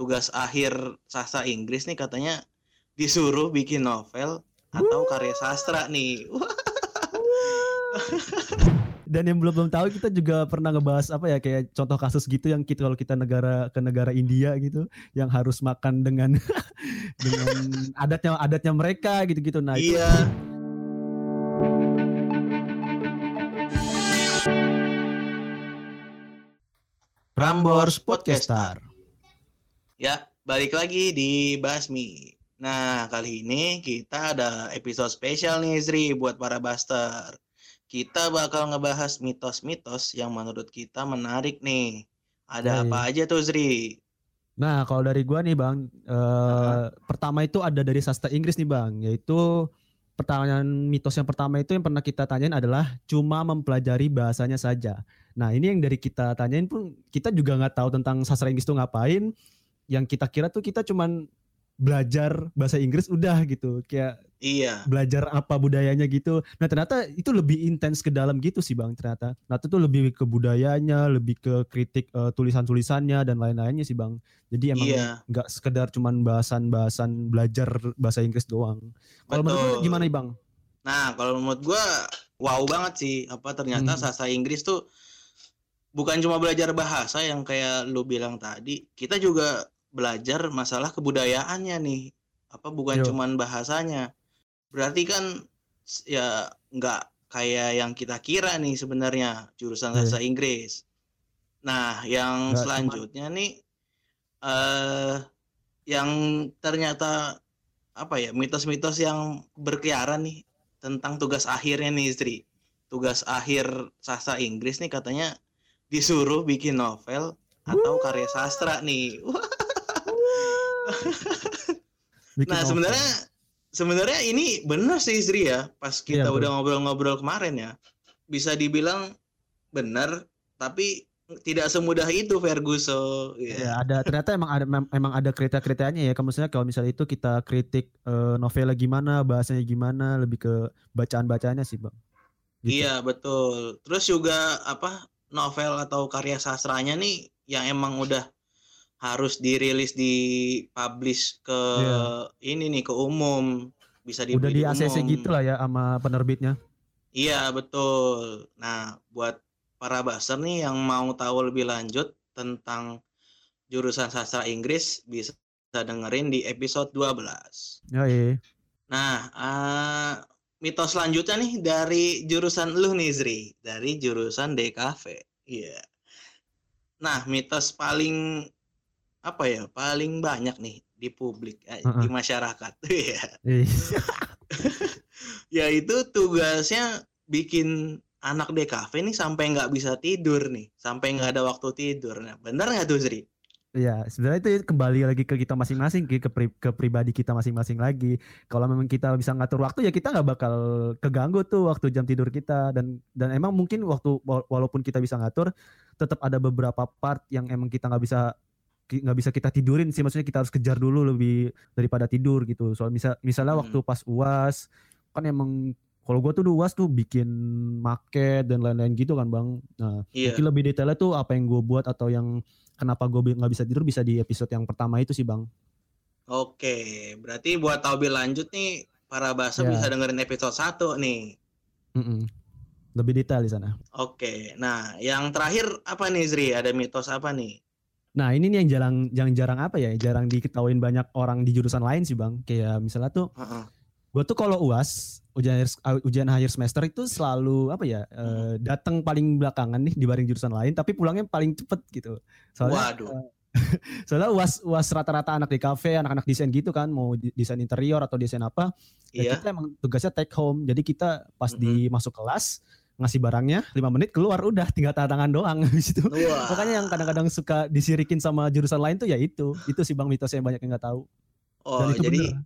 tugas akhir sastra Inggris nih katanya disuruh bikin novel atau karya sastra nih. Dan yang belum belum tahu kita juga pernah ngebahas apa ya kayak contoh kasus gitu yang kita kalau kita negara ke negara India gitu yang harus makan dengan dengan adatnya adatnya mereka gitu-gitu. Nah, itu iya. Prambors Podcaster. Ya, balik lagi di Basmi. Nah, kali ini kita ada episode spesial nih, Zri, buat para Buster. Kita bakal ngebahas mitos-mitos yang menurut kita menarik nih. Ada Yoi. apa aja tuh, Zri? Nah, kalau dari gua nih, Bang, eh pertama itu ada dari sastra Inggris nih, Bang, yaitu pertanyaan mitos yang pertama itu yang pernah kita tanyain adalah cuma mempelajari bahasanya saja. Nah, ini yang dari kita tanyain pun kita juga nggak tahu tentang sastra Inggris itu ngapain. Yang kita kira tuh kita cuman belajar bahasa Inggris udah gitu, kayak Iya, belajar apa budayanya gitu. Nah ternyata itu lebih intens ke dalam gitu sih bang ternyata. Nah itu tuh lebih ke budayanya, lebih ke kritik eh, tulisan-tulisannya dan lain-lainnya sih bang. Jadi emang iya. nggak sekedar cuman bahasan-bahasan belajar bahasa Inggris doang. Kalau menurut gimana nih bang? Nah, kalau menurut gua wow banget sih. Apa ternyata Hmm. sastra Inggris tuh bukan cuma belajar bahasa yang kayak lu bilang tadi, kita juga belajar masalah kebudayaannya nih. Apa bukan Yo. cuman bahasanya. Berarti kan ya nggak kayak yang kita kira nih sebenarnya jurusan Iya. sastra Inggris. Nah, yang cuman- selanjutnya nih eh yang ternyata apa ya mitos-mitos yang berkeliaran nih tentang tugas akhirnya nih istri tugas akhir sastra Inggris nih katanya disuruh bikin novel atau karya sastra nih nah sebenarnya sebenarnya ini benar sih istri ya pas kita Iya, udah ngobrol-ngobrol kemarin ya bisa dibilang benar tapi tidak semudah itu Ferguson Ya, ada ternyata emang ada emang ada kriteria-kriterianya ya. Kamu misalnya kalau misalnya itu kita kritik eh, novelnya gimana, bahasanya gimana, lebih ke bacaan-bacaannya sih, Bang. Gitu. Iya betul. Terus juga apa novel atau karya sastranya nih yang emang udah harus dirilis di publish ke Iya. ini nih ke umum bisa Udah dibeli di ACC umum. gitu lah ya sama penerbitnya. Iya betul. Nah buat para baser nih yang mau tahu lebih lanjut tentang jurusan sastra Inggris bisa dengerin di episode 12. Ya, iya. Nah, eh, mitos selanjutnya nih dari jurusan lu nih Zri, dari jurusan DKV. Iya. Nah, mitos paling apa ya? Paling banyak nih di publik, eh, Heeh. di masyarakat. Iya. Iya. Yaitu tugasnya bikin anak DKV nih sampai nggak bisa tidur nih, sampai nggak ada waktu tidur. Nah, bener nggak tuh Zri? Iya, sebenarnya itu kembali lagi ke kita masing-masing, ke, pri- ke pribadi kita masing-masing lagi. Kalau memang kita bisa ngatur waktu ya kita nggak bakal keganggu tuh waktu jam tidur kita dan dan emang mungkin waktu wa- walaupun kita bisa ngatur, tetap ada beberapa part yang emang kita nggak bisa nggak bisa kita tidurin sih, maksudnya kita harus kejar dulu lebih daripada tidur gitu. Soal misal misalnya Hmm. waktu pas uas kan emang kalau gua tuh di uas tuh bikin market dan lain-lain gitu kan bang. Nah Iya. Mungkin lebih detailnya tuh apa yang gue buat atau yang kenapa gue nggak bisa tidur bisa di episode yang pertama itu sih bang. Oke, berarti buat tahu lebih lanjut nih para bahasa Ya. bisa dengerin episode 1 nih. Mm-mm. Lebih detail di sana. Oke, nah yang terakhir apa nih Zri? Ada mitos apa nih? Nah ini nih yang jarang, yang jarang apa ya, jarang diketahuin banyak orang di jurusan lain sih bang. Kayak misalnya tuh, Heeh. gue tuh kalau uas ujian akhir, uh, ujian akhir semester itu selalu apa ya, eh, datang paling belakangan nih dibanding jurusan lain, tapi pulangnya paling cepet gitu. Soalnya Waduh. soalnya uas uas rata-rata anak di kafe, anak-anak desain gitu kan, mau desain interior atau desain apa, ya Iya. kita emang tugasnya take home jadi kita pas di masuk kelas ngasih barangnya lima menit keluar udah tinggal tanda tangan doang habis itu Wah. makanya yang kadang-kadang suka disirikin sama jurusan lain tuh ya itu itu sih bang mitosnya yang banyak yang nggak tahu Oh, dan itu jadi bener.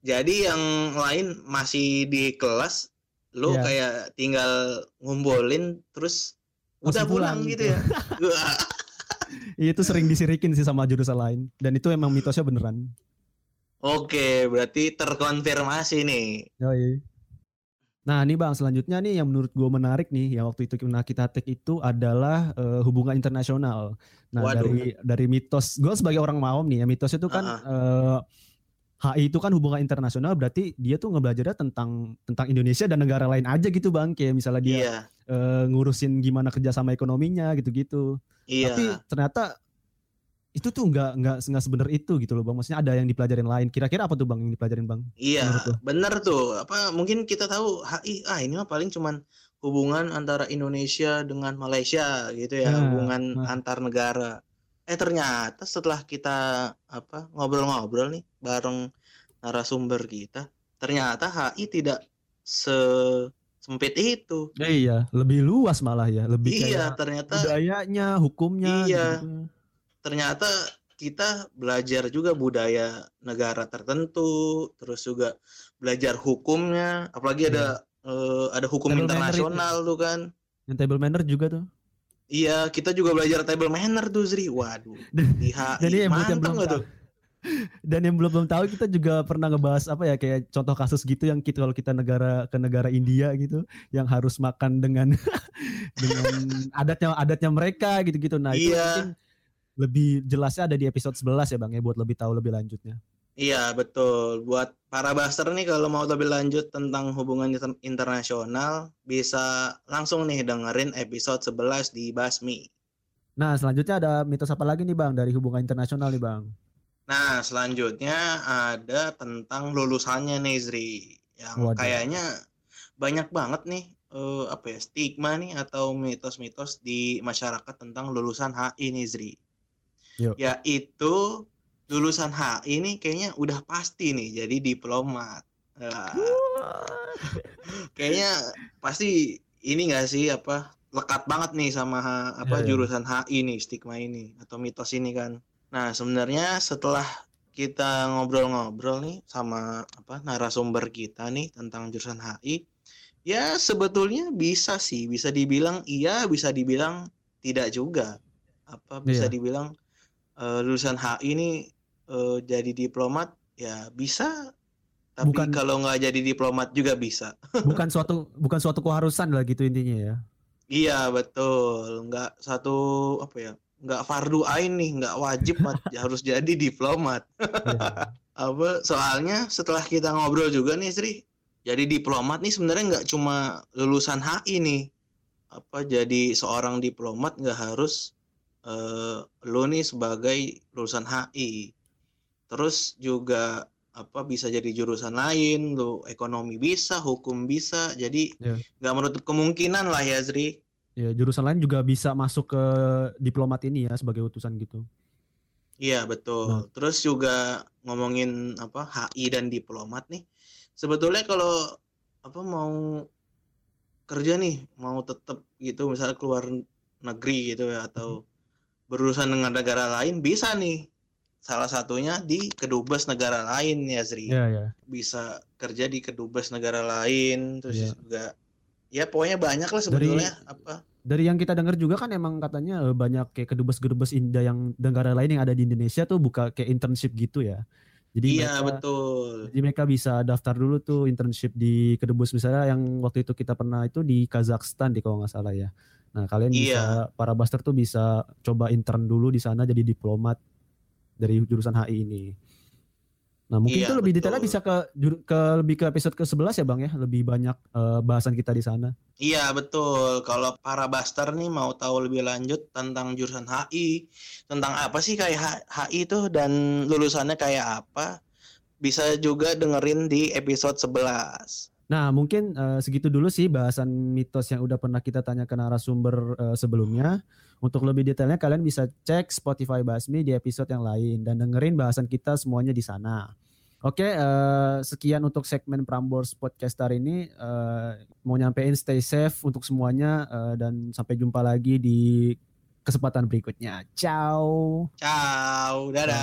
jadi yang lain masih di kelas, lu Iya. kayak tinggal ngumpulin terus Langsung udah pulang, pulang gitu gitu. ya. Iya, itu sering disirikin sih sama jurusan lain dan itu emang mitosnya beneran Oke, berarti terkonfirmasi nih. Yoi. Nah, ini Bang, selanjutnya nih yang menurut gue menarik nih, yang waktu itu kita kita take itu adalah uh, hubungan internasional. Nah, Waduh. dari dari mitos, gue sebagai orang maom nih, ya mitos itu kan uh -uh. Uh, HI itu kan hubungan internasional berarti dia tuh ngebelajarnya tentang tentang Indonesia dan negara lain aja gitu bang kayak misalnya dia iya. uh, ngurusin gimana kerjasama ekonominya gitu-gitu. Iya. Tapi ternyata itu tuh nggak nggak nggak sebenar itu gitu loh bang. Maksudnya ada yang dipelajarin lain. Kira-kira apa tuh bang yang dipelajarin bang? Iya bener tuh. Apa mungkin kita tahu HI ah ini mah paling cuman hubungan antara Indonesia dengan Malaysia gitu ya nah, hubungan nah. antar negara. Eh ternyata setelah kita apa ngobrol-ngobrol nih bareng narasumber kita ternyata HI tidak se sempit itu. Ya, iya lebih luas malah ya lebih iya ternyata budayanya hukumnya iya. gitu ternyata kita belajar juga budaya negara tertentu, terus juga belajar hukumnya, apalagi ada yeah. uh, ada hukum table internasional tuh kan. Yang table manner juga tuh. Iya, kita juga belajar table manner tuh Zri. Waduh. Di HI Dan yang belum tuh? Dan yang belum belum tahu kita juga pernah ngebahas apa ya kayak contoh kasus gitu yang kita kalau kita negara ke negara India gitu yang harus makan dengan dengan adatnya adatnya mereka gitu-gitu. Nah, iya. itu mungkin lebih jelasnya ada di episode 11 ya Bang ya buat lebih tahu lebih lanjutnya. Iya betul. Buat para baster nih kalau mau lebih lanjut tentang hubungan internasional bisa langsung nih dengerin episode 11 di Basmi. Nah selanjutnya ada mitos apa lagi nih Bang dari hubungan internasional nih Bang? Nah selanjutnya ada tentang lulusannya nih Zri. Yang Waduh. kayaknya banyak banget nih uh, apa ya stigma nih atau mitos-mitos di masyarakat tentang lulusan HI nih Zri. Yuk. yaitu lulusan HI ini kayaknya udah pasti nih jadi diplomat. Kayaknya pasti ini gak sih apa lekat banget nih sama apa yeah, ya. jurusan HI nih stigma ini atau mitos ini kan. Nah sebenarnya setelah kita ngobrol-ngobrol nih sama apa narasumber kita nih tentang jurusan HI, ya sebetulnya bisa sih bisa dibilang iya bisa dibilang tidak juga apa bisa yeah. dibilang uh, lulusan HI ini uh, jadi diplomat ya bisa. Tapi bukan, kalau nggak jadi diplomat juga bisa. Bukan suatu bukan suatu keharusan lah gitu intinya ya. Iya betul. Nggak satu apa ya nggak fardu ain nih nggak wajib harus jadi diplomat. Yeah. apa soalnya setelah kita ngobrol juga nih Sri jadi diplomat nih sebenarnya nggak cuma lulusan HI nih. Apa jadi seorang diplomat nggak harus uh, lo nih sebagai lulusan HI terus juga apa bisa jadi jurusan lain lo ekonomi bisa hukum bisa jadi ya. nggak yeah. menutup kemungkinan lah ya Zri ya jurusan lain juga bisa masuk ke diplomat ini ya sebagai utusan gitu iya betul nah. terus juga ngomongin apa HI dan diplomat nih sebetulnya kalau apa mau kerja nih mau tetap gitu misalnya keluar negeri gitu ya atau hmm berurusan dengan negara lain bisa nih salah satunya di kedubes negara lain ya Zri yeah, yeah. bisa kerja di kedubes negara lain terus yeah. juga ya pokoknya banyak lah sebetulnya dari, apa dari yang kita dengar juga kan emang katanya eh, banyak kayak kedubes-kedubes Indah yang negara lain yang ada di Indonesia tuh buka kayak internship gitu ya jadi iya mereka, betul. Jadi mereka bisa daftar dulu tuh internship di kedubes misalnya yang waktu itu kita pernah itu di Kazakhstan di kalau nggak salah ya. Nah, kalian iya. bisa para buster tuh bisa coba intern dulu di sana jadi diplomat dari jurusan HI ini. Nah, mungkin iya, itu lebih detailnya bisa ke ke lebih ke episode ke-11 ya, Bang ya. Lebih banyak uh, bahasan kita di sana. Iya, betul. Kalau para buster nih mau tahu lebih lanjut tentang jurusan HI, tentang apa sih kayak HI itu dan lulusannya kayak apa, bisa juga dengerin di episode 11. Nah, mungkin uh, segitu dulu sih bahasan mitos yang udah pernah kita tanya ke narasumber uh, sebelumnya. Untuk lebih detailnya kalian bisa cek Spotify Basmi di episode yang lain dan dengerin bahasan kita semuanya di sana. Oke, uh, sekian untuk segmen Prambors Podcast hari ini. Uh, mau nyampein stay safe untuk semuanya uh, dan sampai jumpa lagi di kesempatan berikutnya. Ciao. Ciao, dadah.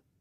Ciao.